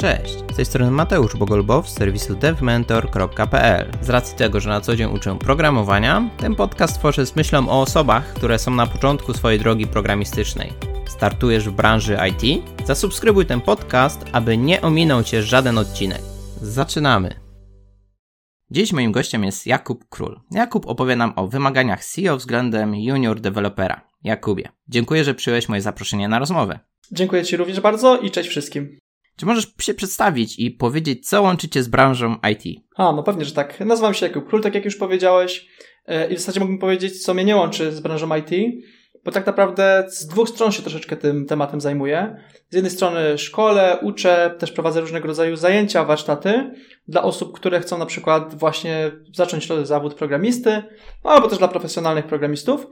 Cześć, z tej strony Mateusz Bogolbow z serwisu devmentor.pl. Z racji tego, że na co dzień uczę programowania, ten podcast tworzę z myślą o osobach, które są na początku swojej drogi programistycznej. Startujesz w branży IT? Zasubskrybuj ten podcast, aby nie ominął Cię żaden odcinek. Zaczynamy! Dziś moim gościem jest Jakub Król. Jakub opowie nam o wymaganiach CEO względem junior dewelopera. Jakubie, dziękuję, że przyjąłeś moje zaproszenie na rozmowę. Dziękuję Ci również bardzo i cześć wszystkim. Czy możesz się przedstawić i powiedzieć, co łączycie z branżą IT? A, no pewnie, że tak. Nazywam się Jakub Król, tak jak już powiedziałeś, e, i w zasadzie mógłbym powiedzieć, co mnie nie łączy z branżą IT, bo tak naprawdę z dwóch stron się troszeczkę tym tematem zajmuję. Z jednej strony szkole, uczę, też prowadzę różnego rodzaju zajęcia, warsztaty dla osób, które chcą na przykład właśnie zacząć zawód programisty, no, albo też dla profesjonalnych programistów.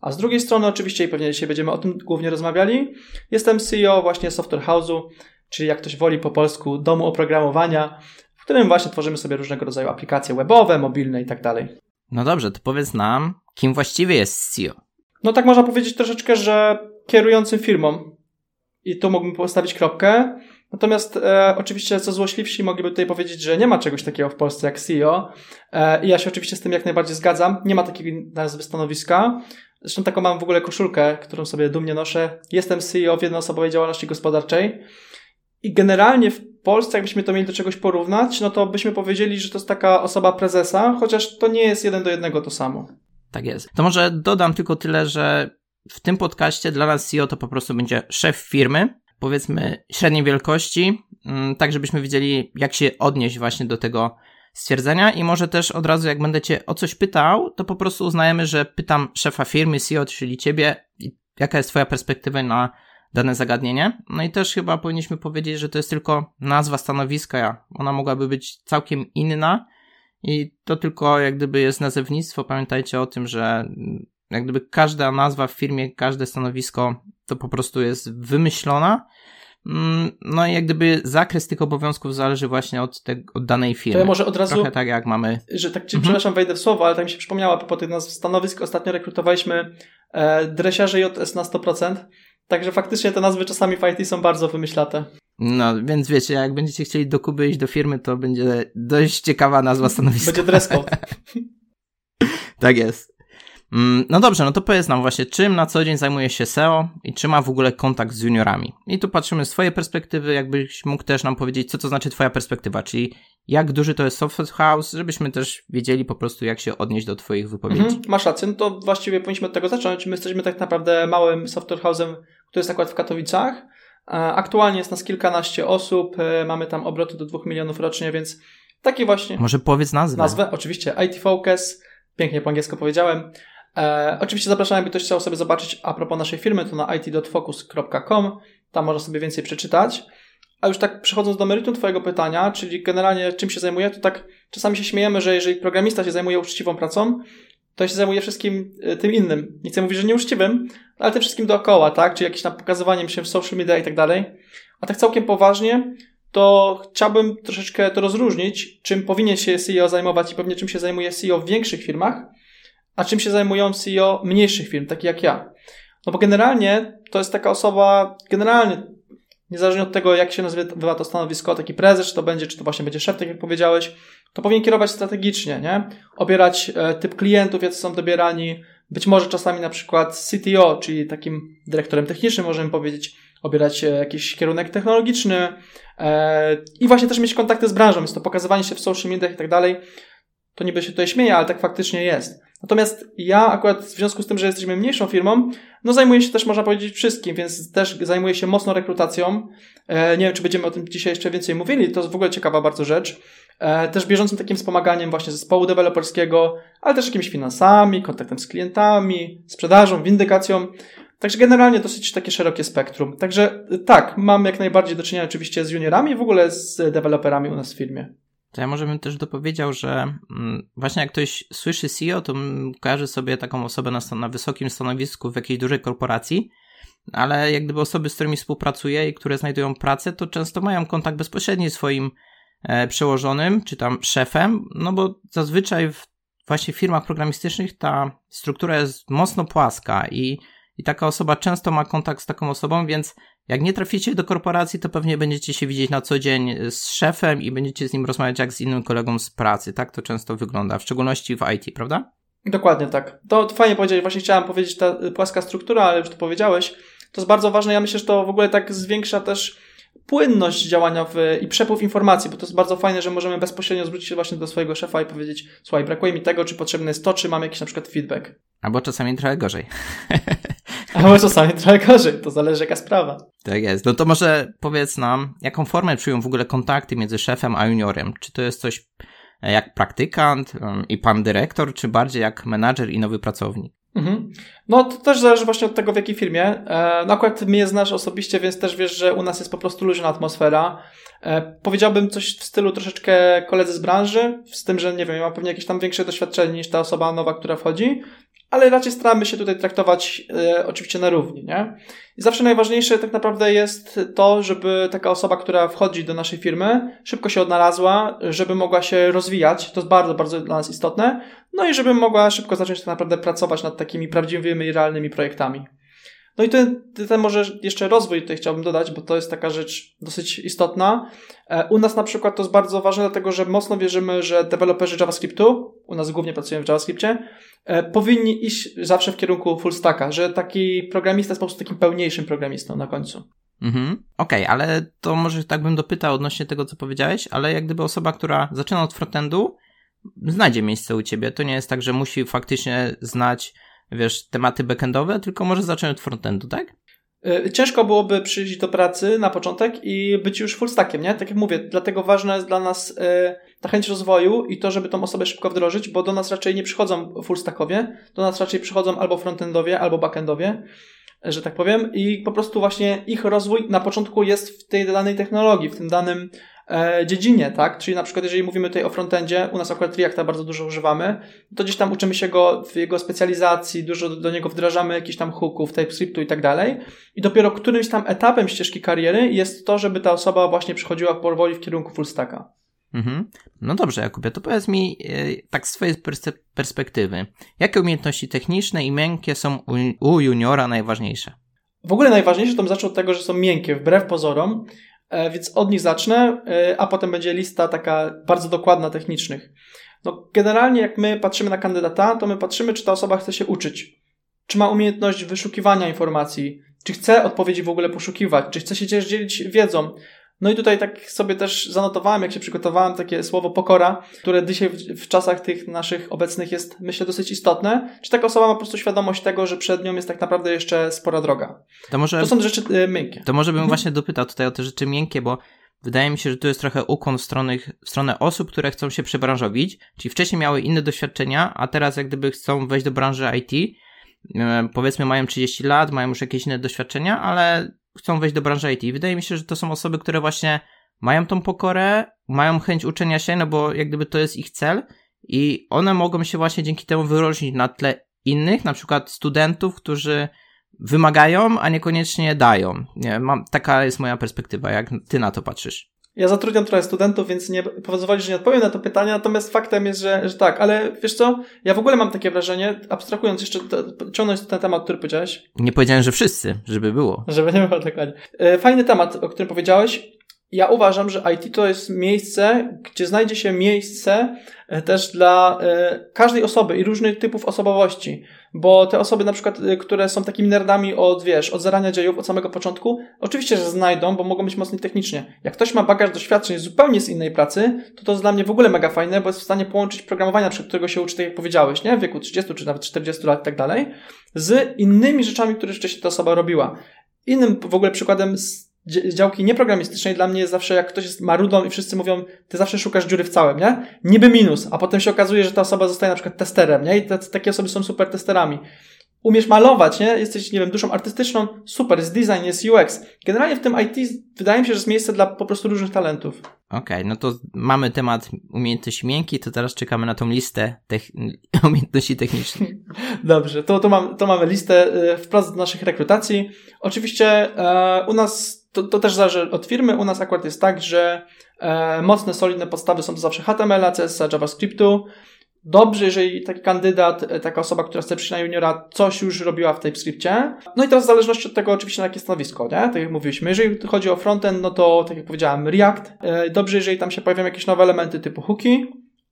A z drugiej strony, oczywiście, i pewnie dzisiaj będziemy o tym głównie rozmawiali, jestem CEO właśnie Software House'u, czyli jak ktoś woli po polsku domu oprogramowania, w którym właśnie tworzymy sobie różnego rodzaju aplikacje webowe, mobilne i tak dalej. No dobrze, to powiedz nam, kim właściwie jest CEO? No tak można powiedzieć troszeczkę, że kierującym firmą. I tu mógłbym postawić kropkę. Natomiast e, oczywiście co złośliwsi mogliby tutaj powiedzieć, że nie ma czegoś takiego w Polsce jak CEO. E, I ja się oczywiście z tym jak najbardziej zgadzam. Nie ma takiego nazwy stanowiska. Zresztą taką mam w ogóle koszulkę, którą sobie dumnie noszę. Jestem CEO w jednoosobowej działalności gospodarczej. I generalnie w Polsce, jakbyśmy to mieli do czegoś porównać, no to byśmy powiedzieli, że to jest taka osoba prezesa, chociaż to nie jest jeden do jednego to samo. Tak jest. To może dodam tylko tyle, że w tym podcaście dla nas CEO to po prostu będzie szef firmy, powiedzmy średniej wielkości, mm, tak żebyśmy wiedzieli, jak się odnieść właśnie do tego stwierdzenia i może też od razu, jak będę cię o coś pytał, to po prostu uznajemy, że pytam szefa firmy, CEO, czyli ciebie, jaka jest twoja perspektywa na dane zagadnienie. No i też chyba powinniśmy powiedzieć, że to jest tylko nazwa stanowiska. Ona mogłaby być całkiem inna i to tylko jak gdyby jest nazewnictwo. Pamiętajcie o tym, że jak gdyby każda nazwa w firmie, każde stanowisko to po prostu jest wymyślona. Mm, no i jak gdyby zakres tych obowiązków zależy właśnie od, te, od danej firmy. To ja może od razu. Trochę tak jak mamy. Że tak mhm. przepraszam, wejdę w słowo, ale tak mi się przypomniała, po tych stanowisk ostatnio rekrutowaliśmy e, dresiarze JS na 100%. Także faktycznie te nazwy czasami w IT są bardzo wymyślate. No, więc wiecie, jak będziecie chcieli do Kuby iść do firmy, to będzie dość ciekawa nazwa stanowiska. Będzie dress code. tak jest. Mm, no dobrze, no to powiedz nam właśnie, czym na co dzień zajmuje się SEO i czy ma w ogóle kontakt z juniorami. I tu patrzymy z twojej perspektywy, jakbyś mógł też nam powiedzieć, co to znaczy twoja perspektywa, czyli jak duży to jest software house, żebyśmy też wiedzieli po prostu, jak się odnieść do twoich wypowiedzi. Mhm, masz rację, no to właściwie powinniśmy od tego zacząć. My jesteśmy tak naprawdę małym software house'em, który jest akurat w Katowicach. E, aktualnie jest nas kilkanaście osób, e, mamy tam obroty do 2 milionów rocznie, więc taki właśnie... Może powiedz nazwę. Nazwę, oczywiście, IT Focus, pięknie po angielsku powiedziałem. E, oczywiście zapraszam, jakby ktoś chciał sobie zobaczyć a propos naszej firmy, to na it.focus.com, tam można sobie więcej przeczytać. A już tak przechodząc do meritum Twojego pytania, czyli generalnie czym się zajmuję, to tak czasami się śmiejemy, że jeżeli programista się zajmuje uczciwą pracą, to się zajmuje wszystkim e, tym innym. Nie chcę mówić, że nieuczciwym, ale tym wszystkim dookoła, tak? Czyli jakimś tam pokazywaniem się w social media i tak dalej. A tak całkiem poważnie, to chciałbym troszeczkę to rozróżnić, czym powinien się CEO zajmować i pewnie czym się zajmuje CEO w większych firmach, a czym się zajmują CEO mniejszych firm, takich jak ja. No bo generalnie to jest taka osoba, generalnie, niezależnie od tego, jak się nazywa to stanowisko, taki prezes, czy to będzie, czy to właśnie będzie szef, tak jak powiedziałeś, to powinien kierować strategicznie, nie? Obierać e, typ klientów, jacy są dobierani, być może czasami na przykład CTO, czyli takim dyrektorem technicznym możemy powiedzieć, obierać e, jakiś kierunek technologiczny e, i właśnie też mieć kontakty z branżą, jest to pokazywanie się w social mediach i tak dalej. To niby się tutaj śmieje, ale tak faktycznie jest. Natomiast ja akurat w związku z tym, że jesteśmy mniejszą firmą, no zajmuję się też, można powiedzieć, wszystkim, więc też zajmuję się mocno rekrutacją. E, nie wiem, czy będziemy o tym dzisiaj jeszcze więcej mówili, to jest w ogóle ciekawa bardzo rzecz. E, też bieżącym takim wspomaganiem właśnie zespołu deweloperskiego, ale też jakimiś finansami, kontaktem z klientami, sprzedażą, windykacją. Także generalnie dosyć takie szerokie spektrum. Także tak, mam jak najbardziej do czynienia oczywiście z juniorami, w ogóle z deweloperami u nas w firmie. To ja może bym też dopowiedział, że mm, właśnie jak ktoś słyszy CEO, to kojarzy sobie taką osobę na, na wysokim stanowisku w jakiejś dużej korporacji, ale jak gdyby osoby, z którymi współpracuję i które znajdują pracę, to często mają kontakt bezpośredni z swoim e, przełożonym, czy tam szefem, no bo zazwyczaj w właśnie firmach programistycznych ta struktura jest mocno płaska i i taka osoba często ma kontakt z taką osobą, więc jak nie traficie do korporacji, to pewnie będziecie się widzieć na co dzień z szefem i będziecie z nim rozmawiać jak z innym kolegą z pracy. Tak to często wygląda, w szczególności w IT, prawda? Dokładnie tak. To fajnie powiedzieć, właśnie chciałem powiedzieć ta płaska struktura, ale już to powiedziałeś. To jest bardzo ważne. Ja myślę, że to w ogóle tak zwiększa też płynność działania w, i przepływ informacji, bo to jest bardzo fajne, że możemy bezpośrednio zwrócić się właśnie do swojego szefa i powiedzieć, słuchaj, brakuje mi tego, czy potrzebne jest to, czy mam jakiś na przykład feedback. Albo czasami trochę gorzej. Albo czasami trochę gorzej, to zależy jaka sprawa. Tak jest. No to może powiedz nam, jaką formę przyjął w ogóle kontakty między szefem a juniorem? Czy to jest coś jak praktykant i pan dyrektor, czy bardziej jak menadżer i nowy pracownik? Mhm. No to też zależy właśnie od tego, w jakiej firmie. E, no akurat mnie znasz osobiście, więc też wiesz, że u nas jest po prostu luźna atmosfera. E, powiedziałbym coś w stylu troszeczkę koledzy z branży, z tym, że nie wiem, ja mam pewnie jakieś tam większe doświadczenie niż ta osoba nowa, która wchodzi, ale raczej staramy się tutaj traktować e, oczywiście na równi, nie? I zawsze najważniejsze tak naprawdę jest to, żeby taka osoba, która wchodzi do naszej firmy, szybko się odnalazła, żeby mogła się rozwijać, to jest bardzo, bardzo dla nas istotne, no i żeby mogła szybko zacząć tak naprawdę pracować nad takimi prawdziwymi, realnymi projektami. No i ten, ten może jeszcze rozwój tutaj chciałbym dodać, bo to jest taka rzecz dosyć istotna. E, u nas na przykład to jest bardzo ważne, dlatego że mocno wierzymy, że deweloperzy JavaScriptu, u nas głównie pracujemy w JavaScriptie, e, powinni iść zawsze w kierunku full stacka, że taki programista jest po prostu takim pełniejszym programistą na końcu. Mhm. Okej, okay, ale to może tak bym dopytał odnośnie tego, co powiedziałeś, ale jak gdyby osoba, która zaczyna od frontendu, znajdzie miejsce u ciebie. To nie jest tak, że musi faktycznie znać wiesz, tematy backendowe, tylko może zacząć od frontendu, tak? E, ciężko byłoby przyjść do pracy na początek i być już full stackiem, nie? Tak jak mówię, dlatego ważna jest dla nas e, ta chęć rozwoju i to, żeby tą osobę szybko wdrożyć, bo do nas raczej nie przychodzą full stackowie, do nas raczej przychodzą albo frontendowie, albo backendowie, że tak powiem, i po prostu właśnie ich rozwój na początku jest w tej danej technologii, w tym danym dziedzinie, tak? Czyli na przykład, jeżeli mówimy tutaj o frontendzie, u nas akurat Reacta bardzo dużo używamy, to gdzieś tam uczymy się go w jego specjalizacji, dużo do niego wdrażamy jakichś tam hooków, TypeScriptu i tak dalej. I dopiero którymś tam etapem ścieżki kariery jest to, żeby ta osoba właśnie przychodziła powoli w kierunku full stacka. Mhm. No dobrze, Jakubie, to powiedz mi e, tak z twojej perspektywy, jakie umiejętności techniczne i miękkie są u, u juniora najważniejsze? W ogóle najważniejsze to bym zaczął od tego, że są miękkie, wbrew pozorom. E, więc od nich zacznę, e, a potem będzie lista taka bardzo dokładna technicznych. No, generalnie jak my patrzymy na kandydata, to my patrzymy, czy ta osoba chce się uczyć. Czy ma umiejętność wyszukiwania informacji, czy chce odpowiedzi w ogóle poszukiwać, czy chce się dzielić wiedzą, no i tutaj tak sobie też zanotowałem, jak się przygotowałem, takie słowo pokora, które dzisiaj w, w, czasach tych naszych obecnych jest, myślę, dosyć istotne. Czy taka osoba ma po prostu świadomość tego, że przed nią jest tak naprawdę jeszcze spora droga? To, może, to są rzeczy y, miękkie. To może bym mhm. właśnie dopytał tutaj o te rzeczy miękkie, bo wydaje mi się, że tu jest trochę ukłon w stronę, w stronę osób, które chcą się przebranżowić, czyli wcześniej miały inne doświadczenia, a teraz jak gdyby chcą wejść do branży IT, e, powiedzmy mają 30 lat, mają już jakieś inne doświadczenia, ale chcą wejść do branży IT. Wydaje mi się, że to są osoby, które właśnie mają tą pokorę, mają chęć uczenia się, no bo jak gdyby to jest ich cel i one mogą się właśnie dzięki temu wyróżnić na tle innych, na przykład studentów, którzy wymagają, a niekoniecznie dają. Nie, mam, taka jest moja perspektywa, jak ty na to patrzysz. Ja zatrudniam trochę studentów, więc nie pozwoli, że nie odpowiem na to pytanie, natomiast faktem jest, że, że tak, ale wiesz co, ja w ogóle mam takie wrażenie, abstrahując jeszcze, ciągnąć ten temat, który powiedziałeś. Nie powiedziałem, że wszyscy, żeby było. Żeby nie było, dokładnie. E, fajny temat, o którym powiedziałeś. Ja uważam, że IT to jest miejsce, gdzie znajdzie się miejsce e, też dla e, każdej osoby i różnych typów osobowości bo te osoby na przykład, y, które są takimi nerdami od, wiesz, od zarania dziejów, od samego początku, oczywiście, że znajdą, bo mogą być mocni technicznie. Jak ktoś ma bagaż doświadczeń zupełnie z innej pracy, to to jest dla mnie w ogóle mega fajne, bo jest w stanie połączyć programowania, przed którego się uczy, tak jak powiedziałeś, nie? W wieku 30 czy nawet 40 lat i tak dalej, z innymi rzeczami, które wcześniej ta osoba robiła. Innym w ogóle przykładem działki nieprogramistycznej dla mnie jest zawsze, jak ktoś jest marudą i wszyscy mówią, ty zawsze szukasz dziury w całym, nie? Niby minus, a potem się okazuje, że ta osoba zostaje na przykład testerem, nie? I te, takie osoby są super testerami. Umiesz malować, nie? Jesteś, nie wiem, duszą artystyczną, super, jest design, jest UX. Generalnie w tym IT wydaje mi się, że jest miejsce dla po prostu różnych talentów. Okej, okay, no to mamy temat umiejętności miękkiej, to teraz czekamy na tą listę umiejętności technicznych. Dobrze, to, to, mam, to mamy listę y, wprost do naszych rekrutacji. Oczywiście e, u nas to, to też zależy od firmy. U nas akurat jest tak, że e, mocne, solidne podstawy są to zawsze HTML, CSS, JavaScriptu. Dobrze, jeżeli taki kandydat, e, taka osoba, która chce przyjść na juniora, coś już robiła w TypeScriptie. No i teraz w zależności od tego oczywiście na jakie stanowisko, nie? Tak jak mówiliśmy. Jeżeli chodzi o frontend, no to tak jak powiedziałem, React. E, dobrze, jeżeli tam się pojawią jakieś nowe elementy typu hooki.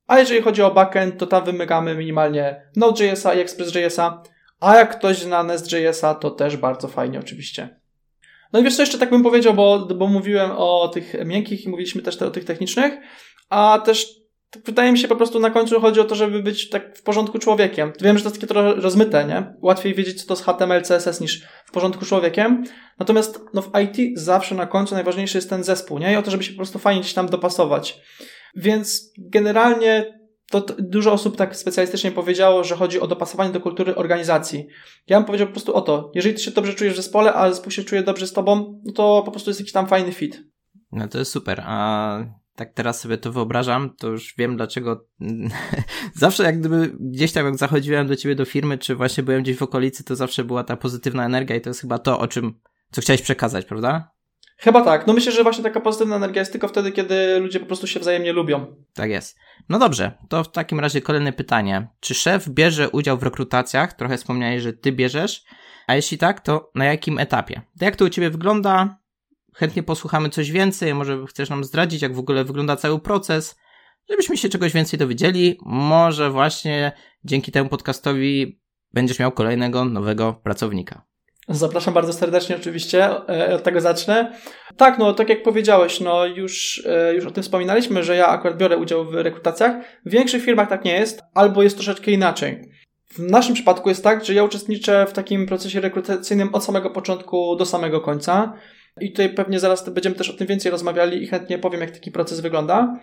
A jeżeli chodzi o backend, to tam wymagamy minimalnie Node.jsa i ExpressJSa. A jak ktoś zna Nest.jsa, to też bardzo fajnie oczywiście. No i wiesz co, jeszcze tak bym powiedział, bo, bo mówiłem o tych miękkich i mówiliśmy też te, o tych technicznych, a też wydaje mi się po prostu na końcu chodzi o to, żeby być tak w porządku człowiekiem. Wiem, że to jest takie trochę rozmyte, nie? Łatwiej wiedzieć, co to jest HTML, CSS niż w porządku człowiekiem. Natomiast no, w IT zawsze na końcu najważniejszy jest ten zespół, nie? I o to, żeby się po prostu fajnie gdzieś tam dopasować. Więc generalnie to, dużo osób tak specjalistycznie powiedziało, że chodzi o dopasowanie do kultury organizacji. Ja bym powiedział po prostu o to, jeżeli ty się dobrze czujesz w zespole, a zespół się czuje dobrze z tobą, no to po prostu jest jakiś tam fajny fit. No to jest super. A tak teraz sobie to wyobrażam, to już wiem dlaczego. zawsze jak gdyby gdzieś tam jak zachodziłem do ciebie do firmy, czy właśnie byłem gdzieś w okolicy, to zawsze była ta pozytywna energia i to jest chyba to, o czym, co chciałeś przekazać, prawda? Chyba tak. No myślę, że właśnie taka pozytywna energia jest tylko wtedy, kiedy ludzie po prostu się wzajemnie lubią. Tak jest. No dobrze, to w takim razie kolejne pytanie. Czy szef bierze udział w rekrutacjach? Trochę wspomniałeś, że ty bierzesz. A jeśli tak, to na jakim etapie? Jak to u ciebie wygląda? Chętnie posłuchamy coś więcej, może chcesz nam zdradzić, jak w ogóle wygląda cały proces, żebyśmy się czegoś więcej dowiedzieli. Może właśnie dzięki temu podcastowi będziesz miał kolejnego nowego pracownika. Zapraszam bardzo serdecznie oczywiście, e, od tego zacznę. Tak, no tak jak powiedziałeś, no już, e, już o tym wspominaliśmy, że ja akurat biorę udział w rekrutacjach. W większych firmach tak nie jest, albo jest troszeczkę inaczej. W naszym przypadku jest tak, że ja uczestniczę w takim procesie rekrutacyjnym od samego początku do samego końca. I tutaj pewnie zaraz będziemy też o tym więcej rozmawiali i chętnie powiem, jak taki proces wygląda.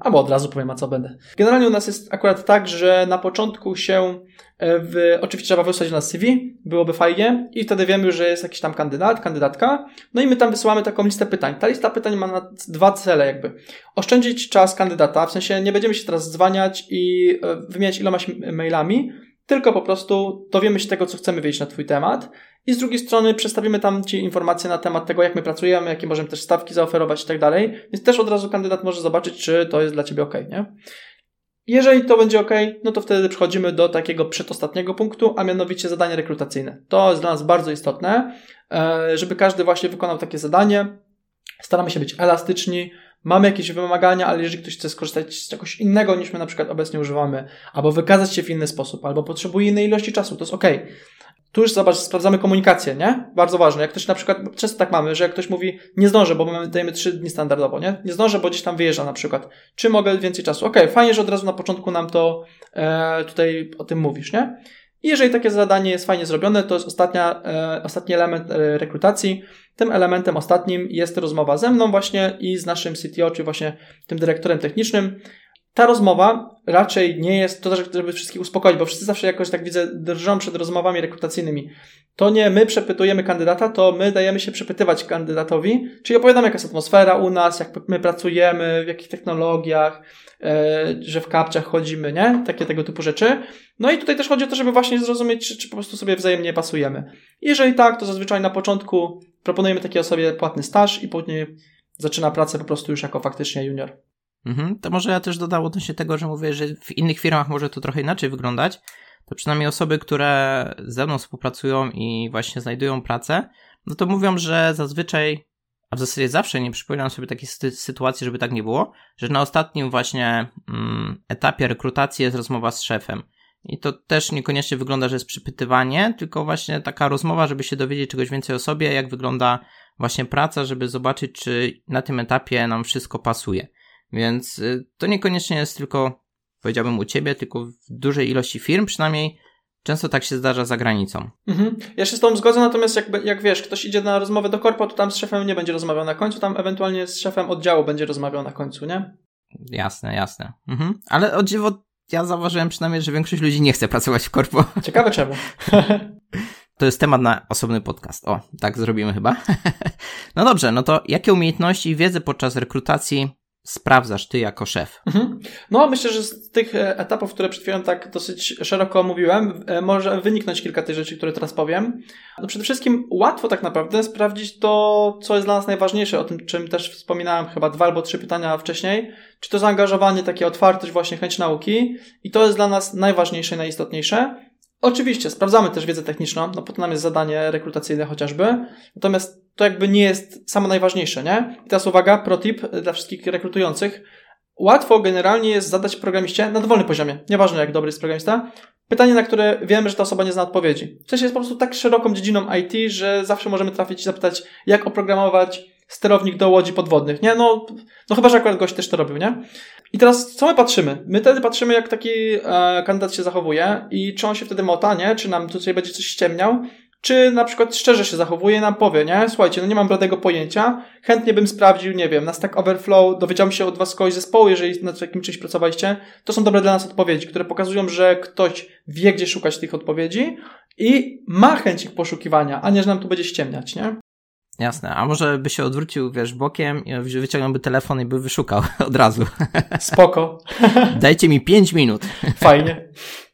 Albo od razu powiem, a co będę. Generalnie u nas jest akurat tak, że na początku się e, w, oczywiście trzeba wysłać na CV, byłoby fajnie i wtedy wiemy, że jest jakiś tam kandydat, kandydatka, no i my tam wysyłamy taką listę pytań. Ta lista pytań ma na dwa cele jakby. Oszczędzić czas kandydata, w sensie nie będziemy się teraz dzwaniać i e, wymieniać ilomaś mailami, tylko po prostu dowiemy się tego, co chcemy wiedzieć na Twój temat i z drugiej strony przedstawimy tam Ci informacje na temat tego, jak my pracujemy, jakie możemy też stawki zaoferować i tak dalej, więc też od razu kandydat może zobaczyć, czy to jest dla Ciebie ok, nie? Jeżeli to będzie ok, no to wtedy przechodzimy do takiego przedostatniego punktu, a mianowicie zadanie rekrutacyjne. To jest dla nas bardzo istotne, e, żeby każdy właśnie wykonał takie zadanie. Staramy się być elastyczni, mamy jakieś wymagania, ale jeżeli ktoś chce skorzystać z czegoś innego niż my na przykład obecnie używamy, albo wykazać się w inny sposób, albo potrzebuje innej ilości czasu, to jest ok. Tu już zobacz, sprawdzamy komunikację, nie? Bardzo ważne. Jak ktoś na przykład, często tak mamy, że jak ktoś mówi, nie zdążę, bo mamy, dajemy trzy dni standardowo, nie? Nie zdążę, bo gdzieś tam wyjeżdża na przykład. Czy mogę więcej czasu? Okej, okay, fajnie, że od razu na początku nam to e, tutaj o tym mówisz, nie? I jeżeli takie zadanie jest fajnie zrobione, to jest ostatnia, e, ostatni element e, rekrutacji. Tym elementem ostatnim jest rozmowa ze mną właśnie i z naszym CTO, czy właśnie tym dyrektorem technicznym. Ta rozmowa raczej nie jest, to żeby wszystkich uspokoić, bo wszyscy zawsze jakoś tak widzę, drżą przed rozmowami rekrutacyjnymi. To nie my przepytujemy kandydata, to my dajemy się przepytywać kandydatowi, czyli opowiadamy, jaka jest atmosfera u nas, jak my pracujemy, w jakich technologiach, e, że w kapciach chodzimy, nie? Takie tego typu rzeczy. No i tutaj też chodzi o to, żeby właśnie zrozumieć, czy, czy po prostu sobie wzajemnie pasujemy. Jeżeli tak, to zazwyczaj na początku proponujemy takiej osobie płatny staż i później zaczyna pracę po prostu już jako faktycznie junior. Mhm, to może ja też dodam odnośnie tego, że mówię, że w innych firmach może to trochę inaczej wyglądać. To przynajmniej osoby, które ze mną współpracują i właśnie znajdują pracę, no to mówią, że zazwyczaj, a w zasadzie zawsze nie przypominam sobie takiej sytuacji, żeby tak nie było, że na ostatnim właśnie mm, etapie rekrutacji jest rozmowa z szefem. I to też niekoniecznie wygląda, że jest przypytywanie, tylko właśnie taka rozmowa, żeby się dowiedzieć czegoś więcej o sobie, jak wygląda właśnie praca, żeby zobaczyć, czy na tym etapie nam wszystko pasuje. Więc y, to niekoniecznie jest tylko, powiedziałbym, u ciebie, tylko w dużej ilości firm, przynajmniej często tak się zdarza za granicą. Mhm. Ja się z tą zgodzę, natomiast jak, jak wiesz, ktoś idzie na rozmowę do korpo, to tam z szefem nie będzie rozmawiał na końcu, tam ewentualnie z szefem oddziału będzie rozmawiał na końcu, nie? Jasne, jasne. Mhm. Ale o dziwo, ja zauważyłem przynajmniej, że większość ludzi nie chce pracować w korpo. Ciekawe czemu. To jest temat na osobny podcast. O, tak zrobimy chyba. no dobrze, no to jakie umiejętności i wiedzę podczas rekrutacji sprawdzasz ty jako szef? Mhm. No, myślę, że z tych e, etapów, które przed chwilą tak dosyć szeroko omówiłem, e, może wyniknąć kilka tych rzeczy, które teraz powiem. No przede wszystkim łatwo tak naprawdę sprawdzić to, co jest dla nas najważniejsze, o tym, czym też wspominałem chyba dwa albo trzy pytania wcześniej, czy to zaangażowanie, takie otwartość, właśnie chęć nauki i to jest dla nas najważniejsze najistotniejsze. Oczywiście, sprawdzamy też wiedzę techniczną, no po to nam jest zadanie rekrutacyjne chociażby, natomiast to jakby nie jest samo najważniejsze, nie? I teraz uwaga, protip dla wszystkich rekrutujących. Łatwo generalnie jest zadać programiście na dowolnym poziomie, nieważne jak dobry jest programista, pytanie, na które wiemy, że ta osoba nie zna odpowiedzi. W sensie jest po prostu tak szeroką dziedziną IT, że zawsze możemy trafić i zapytać, jak oprogramować sterownik do łodzi podwodnych, nie? No, no chyba, że akurat gość też to robił, nie? I teraz co my patrzymy? My wtedy patrzymy, jak taki e, kandydat się zachowuje i czy on się wtedy mota, nie? Czy nam tutaj będzie coś ściemniał? Czy na przykład szczerze się zachowuje nam powie, nie? Słuchajcie, no nie mam bladego pojęcia, chętnie bym sprawdził, nie wiem, na Stack Overflow, dowiedziałem się od was kogoś zespołu, jeżeli nad takim czymś pracowaliście, to są dobre dla nas odpowiedzi, które pokazują, że ktoś wie, gdzie szukać tych odpowiedzi i ma chęć ich poszukiwania, a nie, że nam tu będzie ściemniać, nie? Jasne, a może by się odwrócił, wiesz, bokiem i wyciągnąłby telefon i by wyszukał od razu. Spoko. Dajcie mi 5 minut. Fajnie.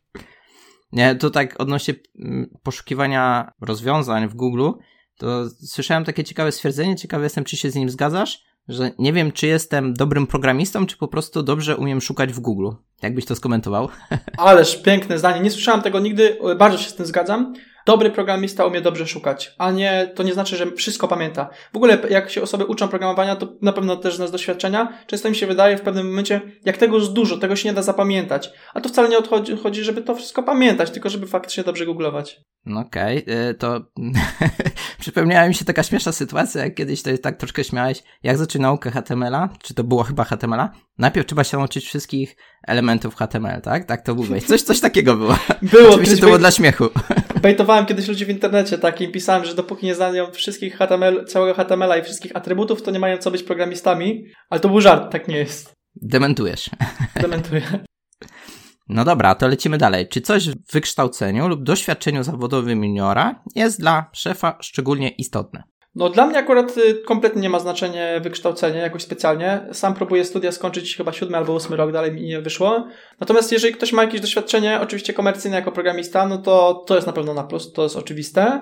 Nie, to tak odnośnie mm, poszukiwania rozwiązań w Google, to słyszałem takie ciekawe stwierdzenie, ciekawy jestem, czy się z nim zgadzasz, że nie wiem, czy jestem dobrym programistą, czy po prostu dobrze umiem szukać w Google. Jakbyś to skomentował? Ależ piękne zdanie. Nie słyszałem tego nigdy, bardzo się z tym zgadzam. Dobry programista umie dobrze szukać, a nie, to nie znaczy, że wszystko pamięta. W ogóle, jak się osoby uczą programowania, to na pewno też z doświadczenia, często mi się wydaje w pewnym momencie, jak tego jest dużo, tego się nie da zapamiętać. A to wcale nie odchodzi, chodzi, żeby to wszystko pamiętać, tylko żeby faktycznie dobrze googlować. No okej, okay. to przypomniała mi się taka śmieszna sytuacja, jak kiedyś to tak troszkę śmiałeś, jak zacząć naukę HTML-a, czy to było chyba HTML-a? Najpierw trzeba się nauczyć wszystkich elementów HTML, tak? Tak to mówiłeś. Coś, coś takiego było. Było. Oczywiście to było dla śmiechu. Bejtowałem kiedyś ludzi w internecie takim, pisałem, że dopóki nie znają wszystkich HTML, całego HTML-a i wszystkich atrybutów, to nie mają co być programistami, ale to był żart, tak nie jest. Dementujesz. Dementuję. No dobra, to lecimy dalej. Czy coś w wykształceniu lub doświadczeniu zawodowym juniora jest dla szefa szczególnie istotne? No dla mnie akurat y, kompletnie nie ma znaczenia wykształcenie jakoś specjalnie. Sam próbuję studia skończyć chyba siódmy albo ósmy rok, dalej mi nie wyszło. Natomiast jeżeli ktoś ma jakieś doświadczenie, oczywiście komercyjne jako programista, no to to jest na pewno na plus, to jest oczywiste.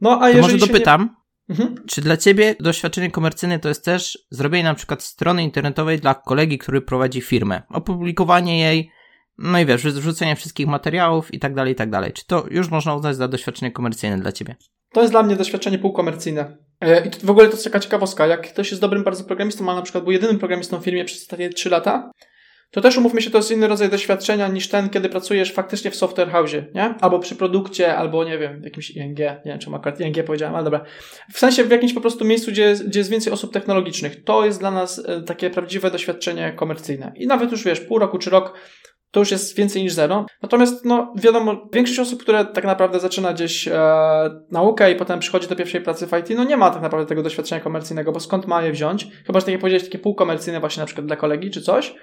No a to jeżeli może dopytam, nie... mhm. czy dla Ciebie doświadczenie komercyjne to jest też zrobienie na przykład strony internetowej dla kolegi, który prowadzi firmę, opublikowanie jej, no i wiesz, wrzucenie wszystkich materiałów i tak dalej, i tak dalej. Czy to już można uznać za doświadczenie komercyjne dla Ciebie? To jest dla mnie doświadczenie półkomercyjne. E, I w ogóle to jest taka ciekawostka. Jak ktoś jest dobrym bardzo programistą, a na przykład był jedynym programistą w firmie przez ostatnie 3 lata, to też umówmy się, to jest inny rodzaj doświadczenia niż ten, kiedy pracujesz faktycznie w software house, nie? Albo przy produkcie, albo nie wiem, jakimś ING, nie wiem, czemu akurat ING powiedziałem, ale dobra. W sensie w jakimś po prostu miejscu, gdzie, gdzie jest więcej osób technologicznych. To jest dla nas e, takie prawdziwe doświadczenie komercyjne. I nawet już wiesz, pół roku czy rok to już jest więcej niż zero. Natomiast, no, wiadomo, większość osób, które tak naprawdę zaczyna gdzieś e, naukę i potem przychodzi do pierwszej pracy w IT, no nie ma tak naprawdę tego doświadczenia komercyjnego, bo skąd ma je wziąć? Chyba, że tak jak powiedziałeś, takie półkomercyjne właśnie na przykład dla kolegi czy coś.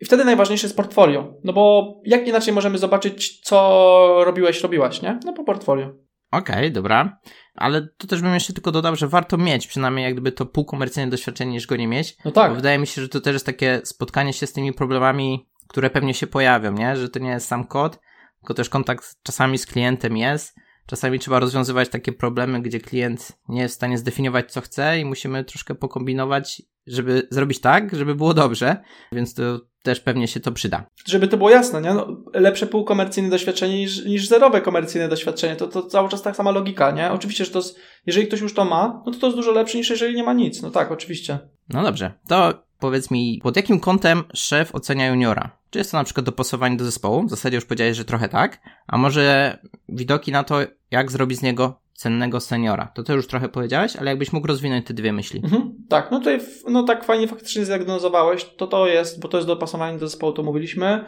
I wtedy najważniejsze jest portfolio. No bo jak inaczej możemy zobaczyć, co robiłeś, robiłaś, nie? No po portfolio. Okej, okay, dobra. Ale to też bym jeszcze tylko dodał, że warto mieć przynajmniej jak gdyby to półkomercyjne doświadczenie niż go nie mieć. No tak. Bo wydaje mi się, że to też jest takie spotkanie się z tymi problemami które pewnie się pojawią, nie? Że to nie jest sam kod, tylko też kontakt czasami z klientem jest. Czasami trzeba rozwiązywać takie problemy, gdzie klient nie jest w stanie zdefiniować, co chce, i musimy troszkę pokombinować, żeby zrobić tak, żeby było dobrze, więc to też pewnie się to przyda. Żeby to było jasne, nie? No, lepsze półkomercyjne doświadczenie niż, niż zerowe komercyjne doświadczenie. To, to cały czas tak sama logika, nie? Oczywiście, że to jest, jeżeli ktoś już to ma, no to to jest dużo lepsze niż jeżeli nie ma nic. No tak, oczywiście. No dobrze. To powiedz mi, pod jakim kątem szef ocenia juniora? Czy jest to na przykład dopasowanie do zespołu? W zasadzie już powiedziałeś, że trochę tak. A może widoki na to, jak zrobić z niego cennego seniora. To ty już trochę powiedziałeś, ale jakbyś mógł rozwinąć te dwie myśli. Mhm, tak, no tutaj no tak fajnie faktycznie zdiagnozowałeś, to to jest, bo to jest dopasowanie do zespołu, to mówiliśmy.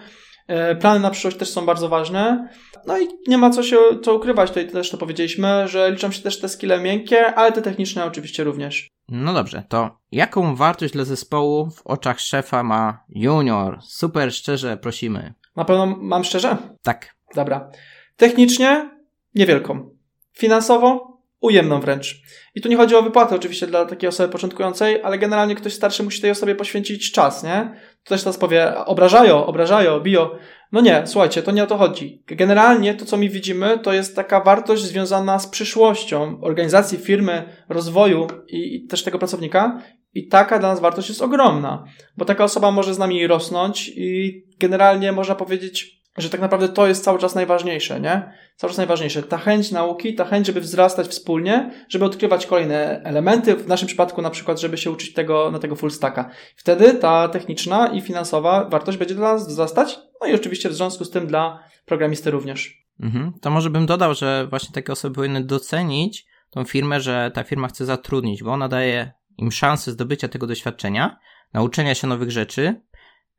E, plany na przyszłość też są bardzo ważne. No i nie ma co się co ukrywać, tutaj też to powiedzieliśmy, że liczą się też te skille miękkie, ale te techniczne oczywiście również. No dobrze, to jaką wartość dla zespołu w oczach szefa ma junior? Super szczerze prosimy. Na pewno mam szczerze? Tak. Dobra. Technicznie niewielką. Finansowo ujemną wręcz. I tu nie chodzi o wypłatę oczywiście dla takiej osoby początkującej, ale generalnie ktoś starszy musi tej osobie poświęcić czas, nie? To też teraz powie, obrażają, obrażają, biją. No nie, słuchajcie, to nie o to chodzi. Generalnie to, co mi widzimy, to jest taka wartość związana z przyszłością organizacji, firmy, rozwoju i, i też tego pracownika. I taka dla nas wartość jest ogromna, bo taka osoba może z nami rosnąć i generalnie można powiedzieć, że tak naprawdę to jest cały czas najważniejsze, nie? Cały czas najważniejsze. Ta chęć nauki, ta chęć, żeby wzrastać wspólnie, żeby odkrywać kolejne elementy, w naszym przypadku na przykład, żeby się uczyć tego, na tego full stacka. Wtedy ta techniczna i finansowa wartość będzie dla nas wzrastać, no i oczywiście w związku z tym dla programisty również. Mhm. To może bym dodał, że właśnie takie osoby powinny docenić tą firmę, że ta firma chce zatrudnić, bo ona daje im szansę zdobycia tego doświadczenia, nauczenia się nowych rzeczy,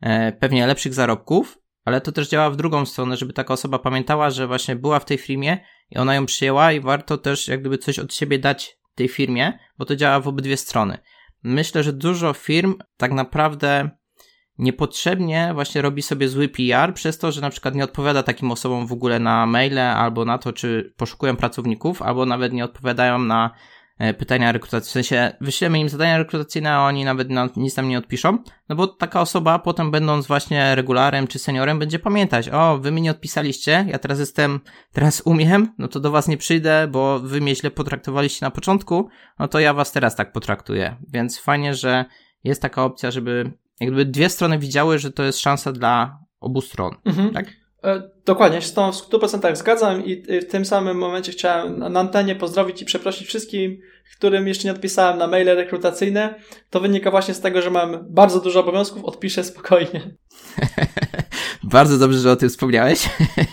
e, pewnie lepszych zarobków, ale to też działa w drugą stronę, żeby taka osoba pamiętała, że właśnie była w tej firmie i ona ją przyjęła i warto też jak gdyby coś od siebie dać tej firmie, bo to działa w obydwie strony. Myślę, że dużo firm tak naprawdę niepotrzebnie właśnie robi sobie zły PR przez to, że na przykład nie odpowiada takim osobom w ogóle na maile albo na to, czy poszukują pracowników, albo nawet nie odpowiadają na pytania rekrutacyjne, w sensie wyślemy im zadania rekrutacyjne, a oni nawet na, nic tam nie odpiszą, no bo taka osoba potem będąc właśnie regularem czy seniorem będzie pamiętać, o, wy mi nie odpisaliście, ja teraz jestem, teraz umiem, no to do was nie przyjdę, bo wy mnie źle potraktowaliście na początku, no to ja was teraz tak potraktuję, więc fajnie, że jest taka opcja, żeby jakby dwie strony widziały, że to jest szansa dla obu stron, mhm. tak? E, dokładnie, się z tą w 100% zgadzam i w tym samym momencie chciałem na antenie pozdrowić i przeprosić wszystkim, którym jeszcze nie odpisałem na maile rekrutacyjne. To wynika właśnie z tego, że mam bardzo dużo obowiązków, odpiszę spokojnie. bardzo dobrze, że o tym wspomniałeś.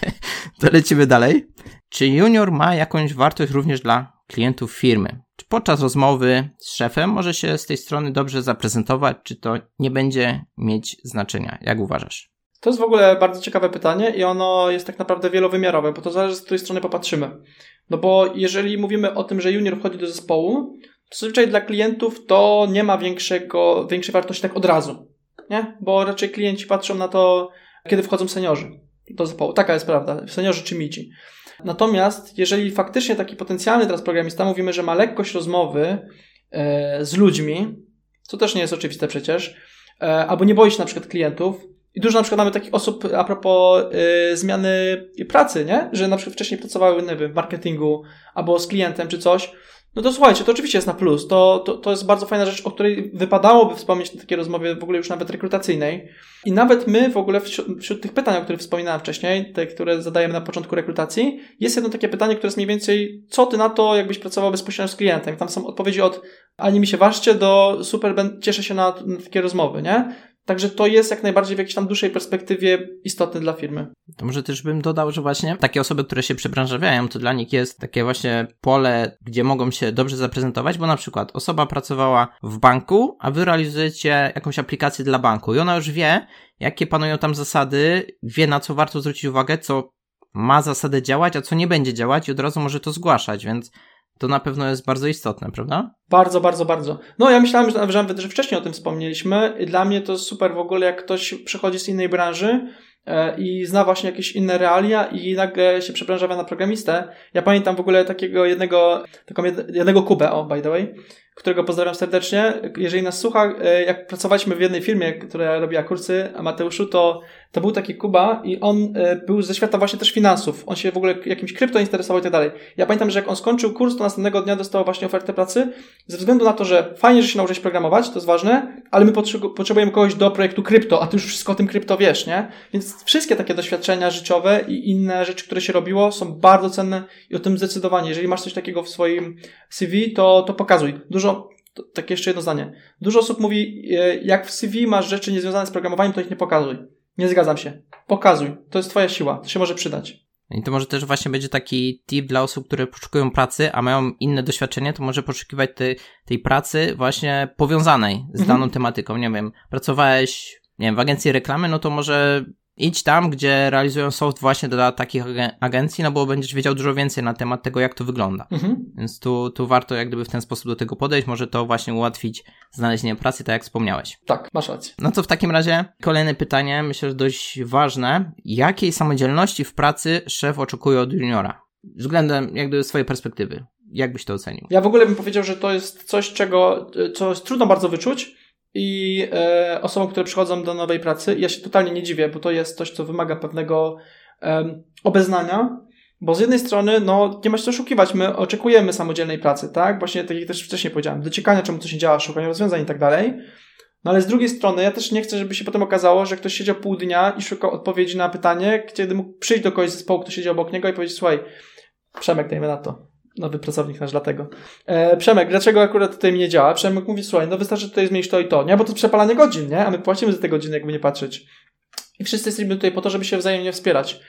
to lecimy dalej. Czy junior ma jakąś wartość również dla klientów firmy? Czy podczas rozmowy z szefem może się z tej strony dobrze zaprezentować, czy to nie będzie mieć znaczenia? Jak uważasz? To jest w ogóle bardzo ciekawe pytanie i ono jest tak naprawdę wielowymiarowe, bo to zależy z której strony popatrzymy. No bo jeżeli mówimy o tym, że junior wchodzi do zespołu, to zazwyczaj dla klientów to nie ma większego, większej wartości tak od razu. Nie? Bo raczej klienci patrzą na to, kiedy wchodzą seniorzy do zespołu. Taka jest prawda. Seniorzy czy mici. Natomiast jeżeli faktycznie taki potencjalny teraz programista mówimy, że ma lekkość rozmowy e, z ludźmi, co też nie jest oczywiste przecież, e, albo nie boi się na przykład klientów, i dużo na przykład mamy takich osób a propos y, zmiany pracy, nie? Że na przykład wcześniej pracowały, nie wiem, w marketingu albo z klientem czy coś. No to słuchajcie, to oczywiście jest na plus. To, to, to jest bardzo fajna rzecz, o której wypadałoby wspomnieć na takiej rozmowie w ogóle już nawet rekrutacyjnej. I nawet my w ogóle wśród, wśród tych pytań, o których wspominałem wcześniej, te, które zadajemy na początku rekrutacji, jest jedno takie pytanie, które jest mniej więcej, co ty na to, jakbyś pracował bezpośrednio z klientem? Tam są odpowiedzi od ani mi się ważcie do super, cieszę się na, na takie rozmowy, nie? Także to jest jak najbardziej w jakiejś tam dłuższej perspektywie istotne dla firmy. To może też bym dodał, że właśnie takie osoby, które się przebranżawiają, to dla nich jest takie właśnie pole, gdzie mogą się dobrze zaprezentować, bo na przykład osoba pracowała w banku, a wy realizujecie jakąś aplikację dla banku i ona już wie, jakie panują tam zasady, wie na co warto zwrócić uwagę, co ma zasadę działać, a co nie będzie działać i od razu może to zgłaszać, więc to na pewno jest bardzo istotne, prawda? Bardzo, bardzo, bardzo. No ja myślałem, że, że, że wcześniej o tym wspomnieliśmy. Dla mnie to super w ogóle, jak ktoś przychodzi z innej branży e, i zna właśnie jakieś inne realia i nagle się przebranżawia na programistę. Ja pamiętam w ogóle takiego jednego, taką jednego Kubę, o, by the way, którego pozdrawiam serdecznie. Jeżeli nas słucha, e, jak pracowaliśmy w jednej firmie, która robiła kursy Mateuszu, to to był taki Kuba i on e, był ze świata właśnie też finansów. On się w ogóle jakimś krypto interesował i tak dalej. Ja pamiętam, że jak on skończył kurs, to następnego dnia dostał właśnie ofertę pracy ze względu na to, że fajnie, że się nauczyłeś programować, to jest ważne, ale my potrzebujemy kogoś do projektu krypto, a ty już wszystko o tym krypto wiesz, nie? Więc wszystkie takie doświadczenia życiowe i inne rzeczy, które się robiło, są bardzo cenne i o tym zdecydowanie. Jeżeli masz coś takiego w swoim CV, to, to pokazuj. Dużo to, tak jeszcze jedno zdanie. Dużo osób mówi, e, jak w CV masz rzeczy niezwiązane z programowaniem, to ich nie pokazuj. Nie zgadzam się. Pokazuj. To jest twoja siła. To się może przydać. I to może też właśnie będzie taki tip dla osób, które poszukują pracy, a mają inne doświadczenie, to może poszukiwać tej, tej pracy właśnie powiązanej z mhm. daną tematyką. Nie wiem, pracowałeś, nie wiem, w agencji reklamy, no to może idź tam, gdzie realizują soft właśnie dla takich agencji, no bo będziesz wiedział dużo więcej na temat tego, jak to wygląda. Mhm. Więc tu, tu warto jak gdyby w ten sposób do tego podejść, może to właśnie ułatwić znalezienie pracy, tak jak wspomniałeś. Tak, masz rację. No to w takim razie kolejne pytanie, myślę, że dość ważne. Jakiej samodzielności w pracy szef oczekuje od juniora? Względem jak gdyby swojej perspektywy. jak byś to ocenił? Ja w ogóle bym powiedział, że to jest coś, czego, co trudno bardzo wyczuć i e, osobom, które przychodzą do nowej pracy, ja się totalnie nie dziwię, bo to jest coś, co wymaga pewnego e, obeznania, bo z jednej strony, no, nie ma się co oszukiwać, my oczekujemy samodzielnej pracy, tak? Właśnie tak jak też wcześniej powiedziałem, dociekania, czemu coś się działa, szukania rozwiązań i tak dalej. No ale z drugiej strony, ja też nie chcę, żeby się potem okazało, że ktoś siedział pół dnia i szukał odpowiedzi na pytanie, kiedy mógł przyjść do kogoś z zespołu, kto siedzi obok niego i powiedzieć, słuchaj, Przemek, dajmy na to. Nowy pracownik nasz dlatego. E, Przemek, dlaczego akurat tutaj mi nie działa? Przemek mówi, słuchaj, no wystarczy tutaj zmienić to i to, nie? Bo to przepalanie godzin, nie? A my płacimy za te godziny, jakby nie patrzeć. I wszyscy jesteśmy tutaj po to, żeby się wzajemnie wspierać.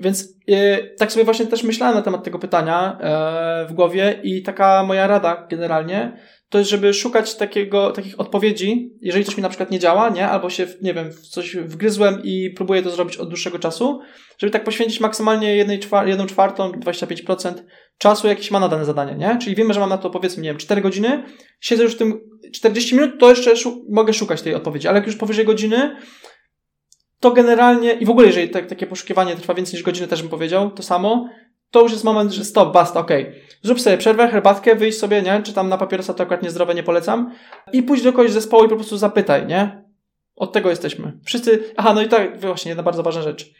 Więc e, tak sobie właśnie też myślałem na temat tego pytania e, w głowie i taka moja rada generalnie to jest, żeby szukać takiego, takich odpowiedzi, jeżeli coś mi na przykład nie działa, nie? Albo się, nie wiem, w coś wgryzłem i próbuję to zrobić od dłuższego czasu, żeby tak poświęcić maksymalnie jednej jedną czwartą, 25% czasu, jakiś ma na dane zadanie, nie? Czyli wiemy, że mam na to powiedzmy, nie wiem, 4 godziny, siedzę już w tym 40 minut, to jeszcze szu- mogę szukać tej odpowiedzi, ale jak już powyżej godziny, to generalnie, i w ogóle jeżeli tak, takie poszukiwanie trwa więcej niż godzinę, też bym powiedział to samo, to już jest moment, że stop, basta, okej. Okay. Zrób sobie przerwę, herbatkę, wyjść sobie, nie? Czy tam na papierosa to akurat niezdrowe, nie polecam. I pójdź do kogoś zespołu i po prostu zapytaj, nie? Od tego jesteśmy. Wszyscy, aha, no i tak, właśnie, jedna bardzo ważna rzecz.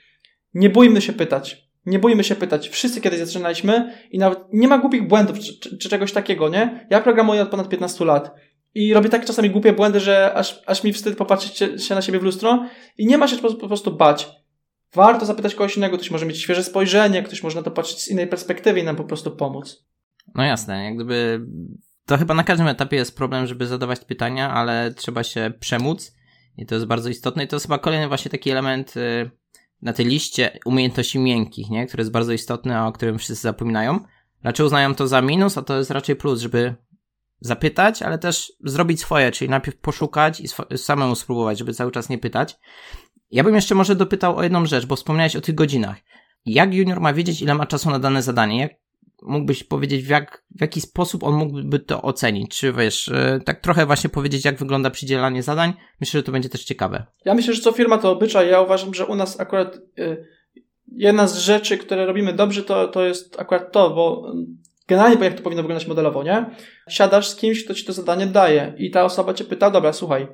Nie bójmy się pytać. Nie bójmy się pytać. Wszyscy kiedyś zaczynaliśmy i nawet nie ma głupich błędów czy, czy, czy czegoś takiego, nie? Ja programuję od ponad 15 lat. I robię tak czasami głupie błędy, że aż, aż mi wstyd popatrzeć się na siebie w lustro i nie ma się po, po prostu bać. Warto zapytać kogoś innego, ktoś może mieć świeże spojrzenie, ktoś może na to patrzeć z innej perspektywy i nam po prostu pomóc. No jasne, jak gdyby to chyba na każdym etapie jest problem, żeby zadawać pytania, ale trzeba się przemóc i to jest bardzo istotne i to jest chyba kolejny właśnie taki element y, na tej liście umiejętności miękkich, nie? który jest bardzo istotny, a o którym wszyscy zapominają. Raczej uznają to za minus, a to jest raczej plus, żeby zapytać, ale też zrobić swoje, czyli najpierw poszukać i samemu spróbować, żeby cały czas nie pytać. Ja bym jeszcze może dopytał o jedną rzecz, bo wspomniałeś o tych godzinach. Jak junior ma wiedzieć, ile ma czasu na dane zadanie? Mógłbyś powiedzieć, w, jak, w jaki sposób on mógłby to ocenić? Czy wiesz, e, tak trochę właśnie powiedzieć, jak wygląda przydzielanie zadań? Myślę, że to będzie też ciekawe. Ja myślę, że co firma to obyczaj. Ja uważam, że u nas akurat y, jedna z rzeczy, które robimy dobrze, to, to jest akurat to, bo generalnie jak to powinno wyglądać modelowo, nie? Siadasz z kimś, kto ci to zadanie daje i ta osoba cię pyta, dobra, słuchaj,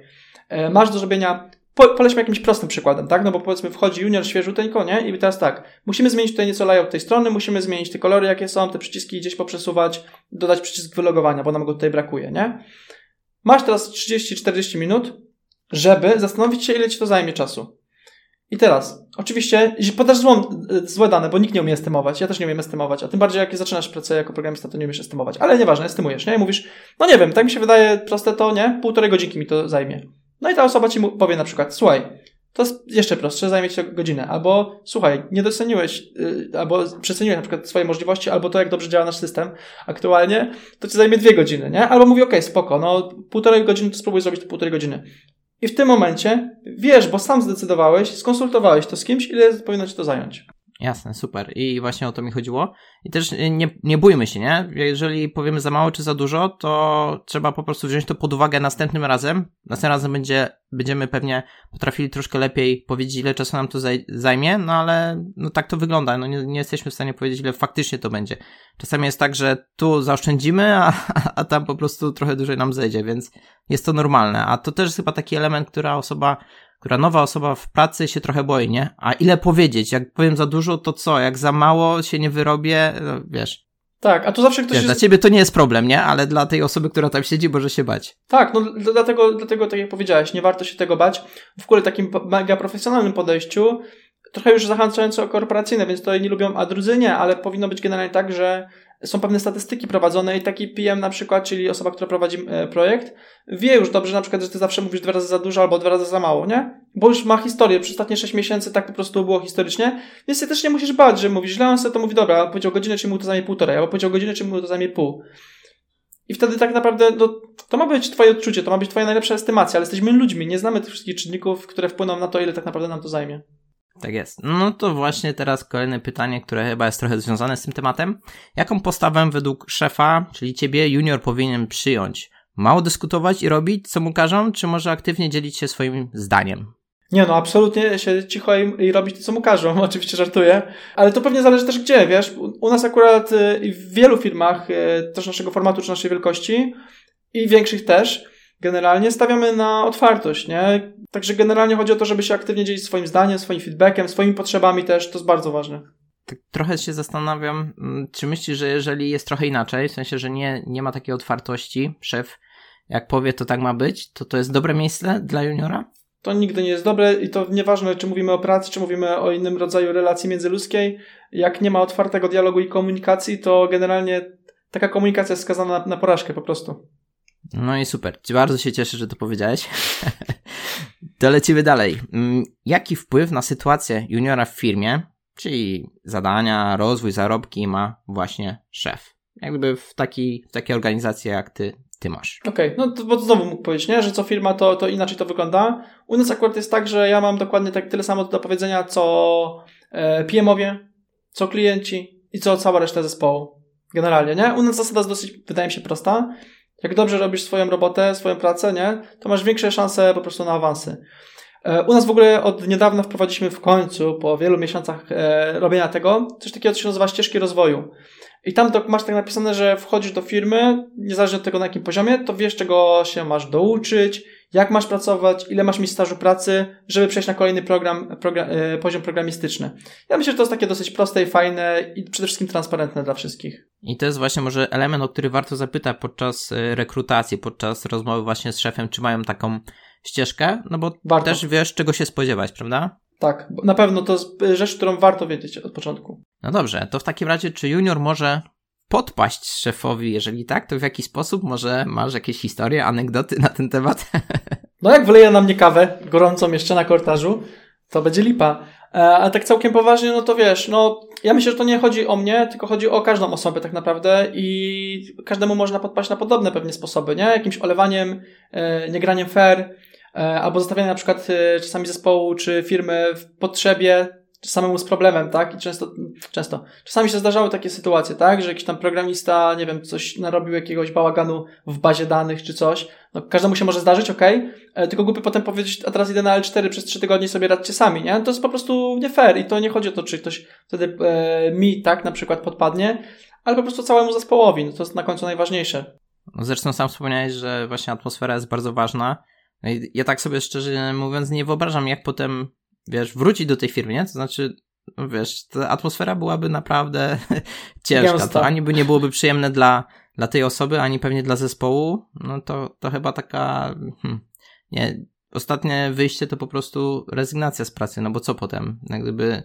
e, masz do zrobienia po, polećmy jakimś prostym przykładem, tak? No bo powiedzmy wchodzi junior świeżuteńko, nie? I teraz tak, musimy zmienić tutaj nieco layout tej strony, musimy zmienić te kolory, jakie są, te przyciski gdzieś poprzesuwać, dodać przycisk wylogowania, bo nam go tutaj brakuje, nie? Masz teraz 30-40 minut, żeby zastanowić się, ile ci to zajmie czasu. I teraz, oczywiście, podasz złą, złe dane, bo nikt nie umie estymować, ja też nie umiem estymować, a tym bardziej jak zaczynasz pracę jako programista, to nie umiesz estymować, ale nieważne, estymujesz, nie? I mówisz, no nie wiem, tak mi się wydaje proste to, nie? Półtorej godzinki mi to zajmie. No i ta osoba ci powie na przykład, słuchaj, to jest jeszcze prostsze, zajmie ci godzinę. Albo słuchaj, nie doceniłeś, yy, albo przeceniłeś na przykład swoje możliwości, albo to, jak dobrze działa nasz system aktualnie, to ci zajmie dwie godziny, nie? Albo mówi, okej, okay, spoko, no półtorej godziny, to spróbuj zrobić to półtorej godziny. I w tym momencie wiesz, bo sam zdecydowałeś, skonsultowałeś to z kimś, ile powinno ci to zająć. Jasne, super. I właśnie o to mi chodziło. I też nie, nie bójmy się, nie? Jeżeli powiemy za mało czy za dużo, to trzeba po prostu wziąć to pod uwagę następnym razem. Następnym razem będzie, będziemy pewnie potrafili troszkę lepiej powiedzieć, ile czasu nam to zajmie, no ale no tak to wygląda. No nie, nie jesteśmy w stanie powiedzieć, ile faktycznie to będzie. Czasami jest tak, że tu zaoszczędzimy, a, a tam po prostu trochę dłużej nam zejdzie, więc jest to normalne. A to też jest chyba taki element, która osoba która nowa osoba w pracy się trochę boi, nie? A ile powiedzieć? Jak powiem za dużo, to co? Jak za mało się nie wyrobię, no, wiesz. Tak, a tu zawsze ktoś. Wiesz, jest... Dla ciebie to nie jest problem, nie? Ale dla tej osoby, która tam siedzi, może się bać. Tak, no dlatego, dlatego tak jak powiedziałeś, nie warto się tego bać. W ogóle takim mega profesjonalnym podejściu, trochę już zahaczająco korporacyjne, więc to nie lubią, a drudzy nie, ale powinno być generalnie tak, że są pewne statystyki prowadzone i taki PM na przykład, czyli osoba, która prowadzi e, projekt, wie już dobrze na przykład, że ty zawsze mówisz dwa razy za dużo albo dwa razy za mało, nie? Bo już ma historię, przez ostatnie 6 miesięcy tak po prostu było historycznie, więc ty też nie musisz bać, że mówisz źle, on sobie to mówi, dobra, powiedział godzinę, czy mu to zajmie półtorej, albo powiedział godzinę, czy mu to zajmie pół. I wtedy tak naprawdę no, to ma być twoje odczucie, to ma być twoja najlepsza estymacja, ale jesteśmy ludźmi, nie znamy tych wszystkich czynników, które wpłyną na to, ile tak naprawdę nam to zajmie. Tak jest. No to właśnie teraz kolejne pytanie, które chyba jest trochę związane z tym tematem. Jaką postawę według szefa, czyli ciebie, junior powinien przyjąć? Mało dyskutować i robić, co mu każą, czy może aktywnie dzielić się swoim zdaniem? Nie no, absolutnie się cicho i, robić to, co mu każą. Oczywiście żartuję. Ale to pewnie zależy też gdzie, wiesz. U nas akurat y, w wielu firmach, y, też naszego formatu czy naszej wielkości i większych też, generalnie stawiamy na otwartość, nie? Także generalnie chodzi o to, żeby się aktywnie dzielić swoim zdaniem, swoim feedbackiem, swoimi potrzebami też. To jest bardzo ważne. Tak trochę się zastanawiam, mm, czy myślisz, że jeżeli jest trochę inaczej, w sensie, że nie, nie ma takiej otwartości, szef jak powie, to tak ma być, to to jest dobre miejsce dla juniora? To nigdy nie jest dobre i to nieważne, czy mówimy o pracy, czy mówimy o innym rodzaju relacji międzyludzkiej. Jak nie ma otwartego dialogu i komunikacji, to generalnie taka komunikacja jest skazana na, na porażkę po prostu. No i super. Bardzo się cieszę, że to powiedziałeś. to lecimy dalej. Mm, jaki wpływ na sytuację juniora w firmie, czyli zadania, rozwój, zarobki ma właśnie szef? Jakby w, w takiej organizacji jak ty ty masz. Okej, okay, no to, bo znowu mógł powiedzieć, nie? że co firma to, to inaczej to wygląda. U nas akurat jest tak, że ja mam dokładnie tak tyle samo do powiedzenia, co e, PM-owie, co klienci i co cała reszta zespołu. Generalnie, nie? U nas zasada jest dosyć, wydaje mi się, prosta. Jak dobrze robisz swoją robotę, swoją pracę, nie? To masz większe szanse po prostu na awansy. E, u nas w ogóle od niedawna wprowadziliśmy w końcu, po wielu miesiącach e, robienia tego, coś takiego, co się nazywa ścieżki rozwoju. I tam to masz tak napisane, że wchodzisz do firmy, niezależnie od tego na jakim poziomie, to wiesz czego się masz douczyć, jak masz pracować, ile masz mieć stażu pracy, żeby przejść na kolejny program, program e, poziom programistyczny. Ja myślę, że to jest takie dosyć proste i fajne i przede wszystkim transparentne dla wszystkich. I to jest właśnie może element, o który warto zapytać podczas e, rekrutacji, podczas rozmowy właśnie z szefem, czy mają taką ścieżkę, no bo warto. też wiesz czego się spodziewać, prawda? Tak, na pewno to jest rzecz, którą warto wiedzieć od początku. No dobrze, to w takim razie, czy junior może podpaść szefowi? Jeżeli tak, to w jaki sposób? Może masz jakieś historie, anegdoty na ten temat? No jak wleje na mnie kawę gorącą jeszcze na kortażu, to będzie lipa. E, ale tak całkiem poważnie, no to wiesz, no ja myślę, że to nie chodzi o mnie, tylko chodzi o każdą osobę tak naprawdę i każdemu można podpaść na podobne pewnie sposoby, nie? Jakimś olewaniem, e, niegraniem fair, E, albo zostawianie na przykład czasami zespołu czy firmy w potrzebie samemu z problemem, tak? I często, często, czasami się zdarzały takie sytuacje, tak? Że jakiś tam programista, nie wiem, coś narobił jakiegoś bałaganu w bazie danych czy coś. No, każdemu się może zdarzyć, ok, e, tylko głupy potem powiedzieć, a teraz idę na L4 przez 3 tygodnie sobie radźcie sami, nie? To jest po prostu nie fair i to nie chodzi o to, czy ktoś wtedy e, mi, tak, na przykład podpadnie, ale po prostu całemu zespołowi, no to jest na końcu najważniejsze. No zresztą sam wspomniałeś, że właśnie atmosfera jest bardzo ważna no ja tak sobie szczerze mówiąc nie wyobrażam, jak potem, wiesz, wrócić do tej firmy, nie? To znaczy, no wiesz, ta atmosfera byłaby naprawdę ciężka. To ani by nie byłoby przyjemne dla, dla tej osoby, ani pewnie dla zespołu. No to, to chyba taka, hmm, nie, ostatnie wyjście to po prostu rezygnacja z pracy, no bo co potem? Jak gdyby,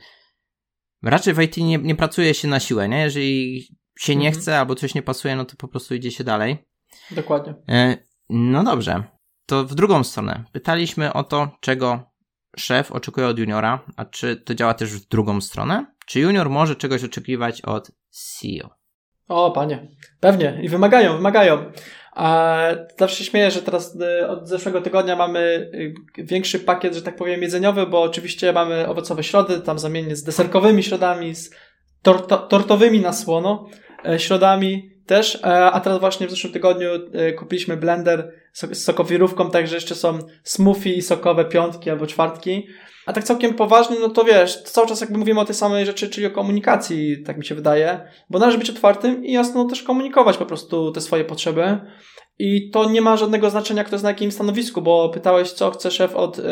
raczej w IT nie, nie pracuje się na siłę, nie? Jeżeli się nie mhm. chce albo coś nie pasuje, no to po prostu idzie się dalej. Dokładnie. E, no dobrze to w drugą stronę. Pytaliśmy o to, czego szef oczekuje od juniora, a czy to działa też w drugą stronę? Czy junior może czegoś oczekiwać od CEO? O, panie, pewnie. I wymagają, wymagają. A zawsze się śmieję, że teraz y, od zeszłego tygodnia mamy y, większy pakiet, że tak powiem, jedzeniowy, bo oczywiście mamy owocowe środy, tam zamiennie z deserkowymi środami, z torto, tortowymi na słono e, środami też, e, a teraz właśnie w zeszłym tygodniu e, kupiliśmy blender z sokowirówką, także jeszcze są smoothie i sokowe piątki albo czwartki. A tak całkiem poważnie, no to wiesz, cały czas jakby mówimy o tej samej rzeczy, czyli o komunikacji, tak mi się wydaje, bo należy być otwartym i jasno też komunikować po prostu te swoje potrzeby. I to nie ma żadnego znaczenia, kto jest na jakim stanowisku, bo pytałeś, co chce szef od y,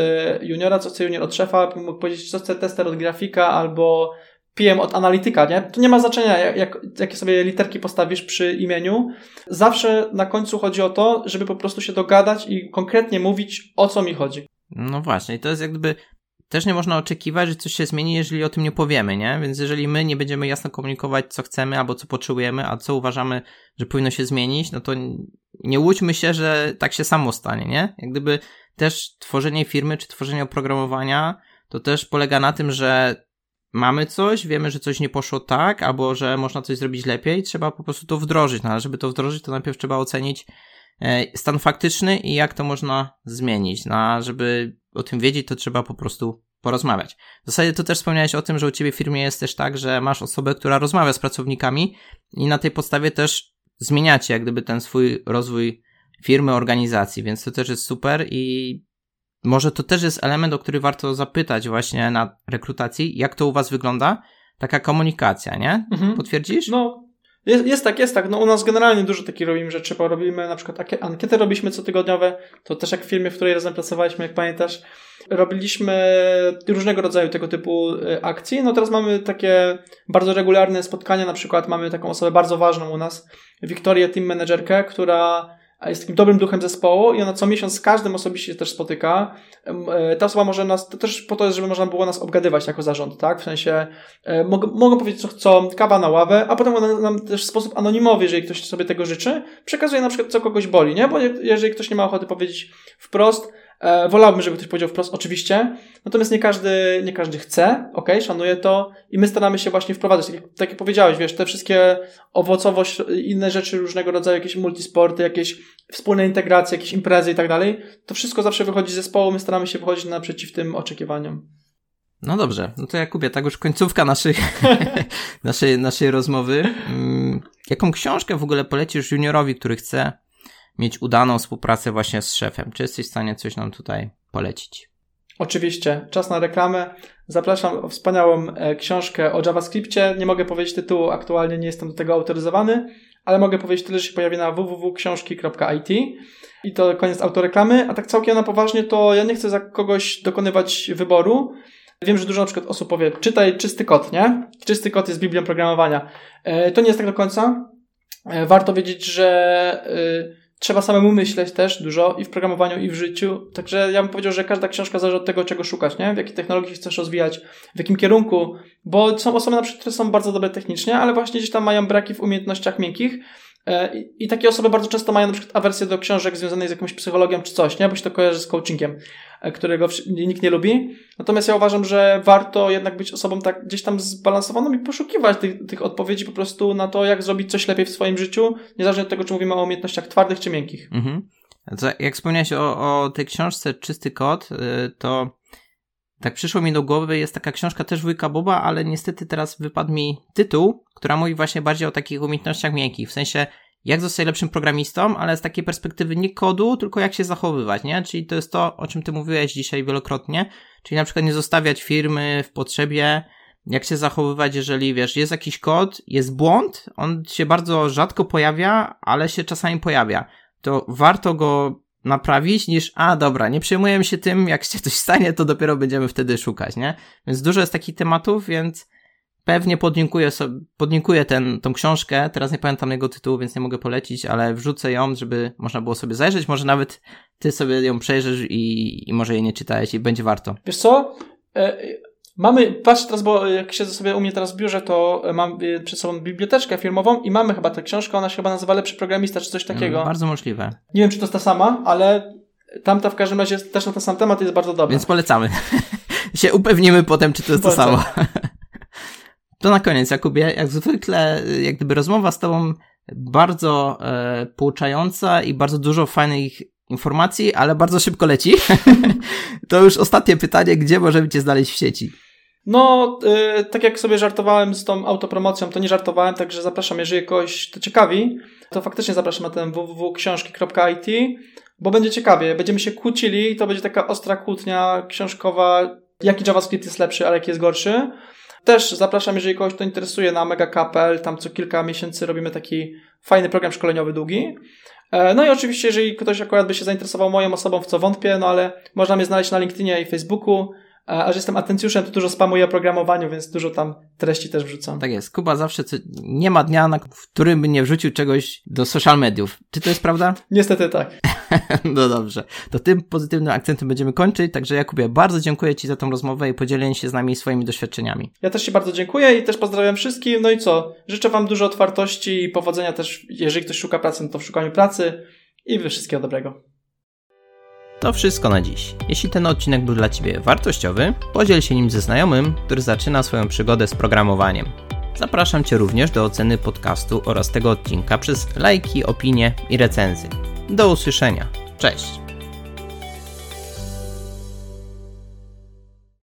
juniora, co chce junior od szefa, mógł powiedzieć, co chce tester od grafika, albo PM od analityka, nie? To nie ma znaczenia, jak, jakie sobie literki postawisz przy imieniu. Zawsze na końcu chodzi o to, żeby po prostu się dogadać i konkretnie mówić, o co mi chodzi. No właśnie, to jest jak gdyby też nie można oczekiwać, że coś się zmieni, jeżeli o tym nie powiemy, nie? Więc jeżeli my nie będziemy jasno komunikować, co chcemy albo co potrzebujemy, a co uważamy, że powinno się zmienić, no to nie łudźmy się, że tak się samo stanie, nie? Jak gdyby też tworzenie firmy czy tworzenie oprogramowania to też polega na tym, że mamy coś, wiemy, że coś nie poszło tak, albo że można coś zrobić lepiej, trzeba po prostu to wdrożyć. No ale żeby to wdrożyć, to najpierw trzeba ocenić e, stan faktyczny i jak to można zmienić. No a żeby o tym wiedzieć, to trzeba po prostu porozmawiać. W zasadzie to też wspomniałeś o tym, że u ciebie w firmie jest też tak, że masz osobę, która rozmawia z pracownikami i na tej podstawie też zmieniacie jak gdyby ten swój rozwój firmy, organizacji, więc to też jest super i może to też jest element, o który warto zapytać właśnie na rekrutacji, jak to u was wygląda, taka komunikacja, nie? Mhm. Potwierdzisz? No, jest, jest, tak, jest tak. No u nas generalnie dużo takich robimy rzeczy, bo robimy na przykład ankiety robiliśmy cotygodniowe, to też jak w firmie, w której razem pracowaliśmy, jak pamiętasz, robiliśmy różnego rodzaju tego typu y, akcji. No teraz mamy takie bardzo regularne spotkania, na przykład mamy taką osobę bardzo ważną u nas, Wiktorię Team Managerkę, która jest takim dobrym duchem zespołu i ona co miesiąc z każdym osobiście się też spotyka. E, ta osoba może nas, to też po to jest, żeby można było nas obgadywać jako zarząd, tak? W sensie e, mogą, powiedzieć co chcą, kawa na ławę, a potem ona nam też w sposób anonimowy, jeżeli ktoś sobie tego życzy, przekazuje na przykład co kogoś boli, nie? Bo jeżeli ktoś nie ma ochoty powiedzieć wprost, wolałbym, żeby ktoś powiedział wprost, oczywiście. Natomiast nie każdy, nie każdy chce, ok, szanuje to i my staramy się właśnie wprowadzać, tak jak, tak jak powiedziałeś, wiesz, te wszystkie owocowość, inne rzeczy różnego rodzaju, jakieś multisporty, jakieś wspólne integracje, jakieś imprezy i tak dalej, to wszystko zawsze wychodzi z zespołu, my staramy się wychodzić naprzeciw tym oczekiwaniom. No dobrze, no to Jakubie, tak już końcówka naszej, naszej, naszej rozmowy. Mm, jaką książkę w ogóle polecisz juniorowi, który chce mieć udaną współpracę właśnie z szefem. Czy jesteś w stanie coś nam tutaj polecić? Oczywiście, czas na reklamę. Zapraszam o wspaniałą e, książkę o JavaScriptie. Nie mogę powiedzieć tytułu, aktualnie nie jestem do tego autoryzowany, ale mogę powiedzieć tyle, że się pojawi na www.książki.it i to koniec autoreklamy. A tak całkiem na poważnie, to ja nie chcę za kogoś dokonywać wyboru. Wiem, że dużo na przykład osób powie, czytaj czysty kod, nie? Czysty kod jest Biblią programowania. E, to nie jest tak do końca. E, warto wiedzieć, że trzeba samemu myśleć też dużo i w programowaniu, i w życiu. Także ja bym powiedział, że każda książka zależy od tego, czego szukasz, nie? W jakiej technologii chcesz rozwijać, w jakim kierunku, bo są osoby na przykład, które są bardzo dobre technicznie, ale właśnie gdzieś tam mają braki w umiejętnościach miękkich E, I takie osoby bardzo często mają na przykład awersję do książek związanych z jakąś psychologią czy coś, nie? Bo się to kojarzy z coachingiem, którego nikt nie lubi. Natomiast ja uważam, że warto jednak być osobą tak gdzieś tam zbalansowaną i poszukiwać tych, tych odpowiedzi po prostu na to, jak zrobić coś lepiej w swoim życiu, niezależnie od tego, czy mówimy o umiejętnościach twardych czy miękkich. Mhm. Jak wspomniałeś o, o tej książce Czysty Kod, y, to tak przyszło mi do głowy, jest taka książka też wujka Boba, ale niestety teraz wypadł mi tytuł, która mówi właśnie bardziej o takich umiejętnościach miękkich, w sensie jak zostać lepszym programistą, ale z takiej perspektywy nie kodu, tylko jak się zachowywać, nie? Czyli to jest to, o czym ty mówiłeś dzisiaj wielokrotnie, czyli na przykład nie zostawiać firmy w potrzebie, jak się zachowywać, jeżeli wiesz, jest jakiś kod, jest błąd, on się bardzo rzadko pojawia, ale się czasami pojawia. To warto go naprawić, niż, a dobra, nie przejmujemy się tym, jak się coś stanie, to dopiero będziemy wtedy szukać, nie? Więc dużo jest takich tematów, więc pewnie podlinkuję, sobie, podlinkuję ten, tą książkę, teraz nie pamiętam jego tytułu, więc nie mogę polecić, ale wrzucę ją, żeby można było sobie zajrzeć, może nawet ty sobie ją przejrzysz i, i może jej nie czytałeś i będzie warto. Wiesz co? E, mamy, patrz teraz, bo jak siedzę sobie u mnie teraz w biurze, to mam e, przed sobą biblioteczkę firmową i mamy chyba tę książkę, ona się chyba nazywa Lepszy Programista, czy coś takiego. bardzo możliwe. Nie wiem, czy to jest ta sama, ale tamta w każdym razie też na ten sam temat jest bardzo dobra. Więc polecamy. się upewnimy potem, czy to jest to samo. To na koniec, Jakubie, jak zwykle, jak gdyby rozmowa z Tobą bardzo e, pouczająca i bardzo dużo fajnych informacji, ale bardzo szybko leci. to już ostatnie pytanie, gdzie możemy Cię znaleźć w sieci? No, y, tak jak sobie żartowałem z tą autopromocją, to nie żartowałem, także zapraszam, jeżeli kogoś to ciekawi, to faktycznie zapraszam na ten www.książki.it, bo będzie ciekawie, będziemy się kłócili i to będzie taka ostra kłótnia książkowa, jaki JavaScript jest lepszy, ale jaki jest gorszy. Też zapraszam, jeżeli kogoś to interesuje, na mega.pl. Tam co kilka miesięcy robimy taki fajny program szkoleniowy długi. E, no i oczywiście, jeżeli ktoś akurat by się zainteresował moją osobą, w co wątpię, no ale można mnie znaleźć na LinkedInie i Facebooku. A że jestem atencjuszem, to dużo spamuję o programowaniu, więc dużo tam treści też wrzucam. Tak jest. Kuba zawsze, co, nie ma dnia, na, w którym by nie wrzucił czegoś do social mediów. Czy to jest prawda? Niestety tak. no dobrze. To tym pozytywnym akcentem będziemy kończyć. Także Jakubie, bardzo dziękuję Ci za tą rozmowę i podzielenie się z nami swoimi doświadczeniami. Ja też Ci bardzo dziękuję i też pozdrawiam wszystkich. No i co? Życzę Wam dużo otwartości i powodzenia też, jeżeli ktoś szuka pracy, no to w szukaniu pracy i wszystkiego dobrego. To wszystko na dziś. Jeśli ten odcinek był dla Ciebie wartościowy, podziel się nim ze znajomym, który zaczyna swoją przygodę z programowaniem. Zapraszam Cię również do oceny podcastu oraz tego odcinka przez lajki, opinie i recenzje. Do usłyszenia. Cześć!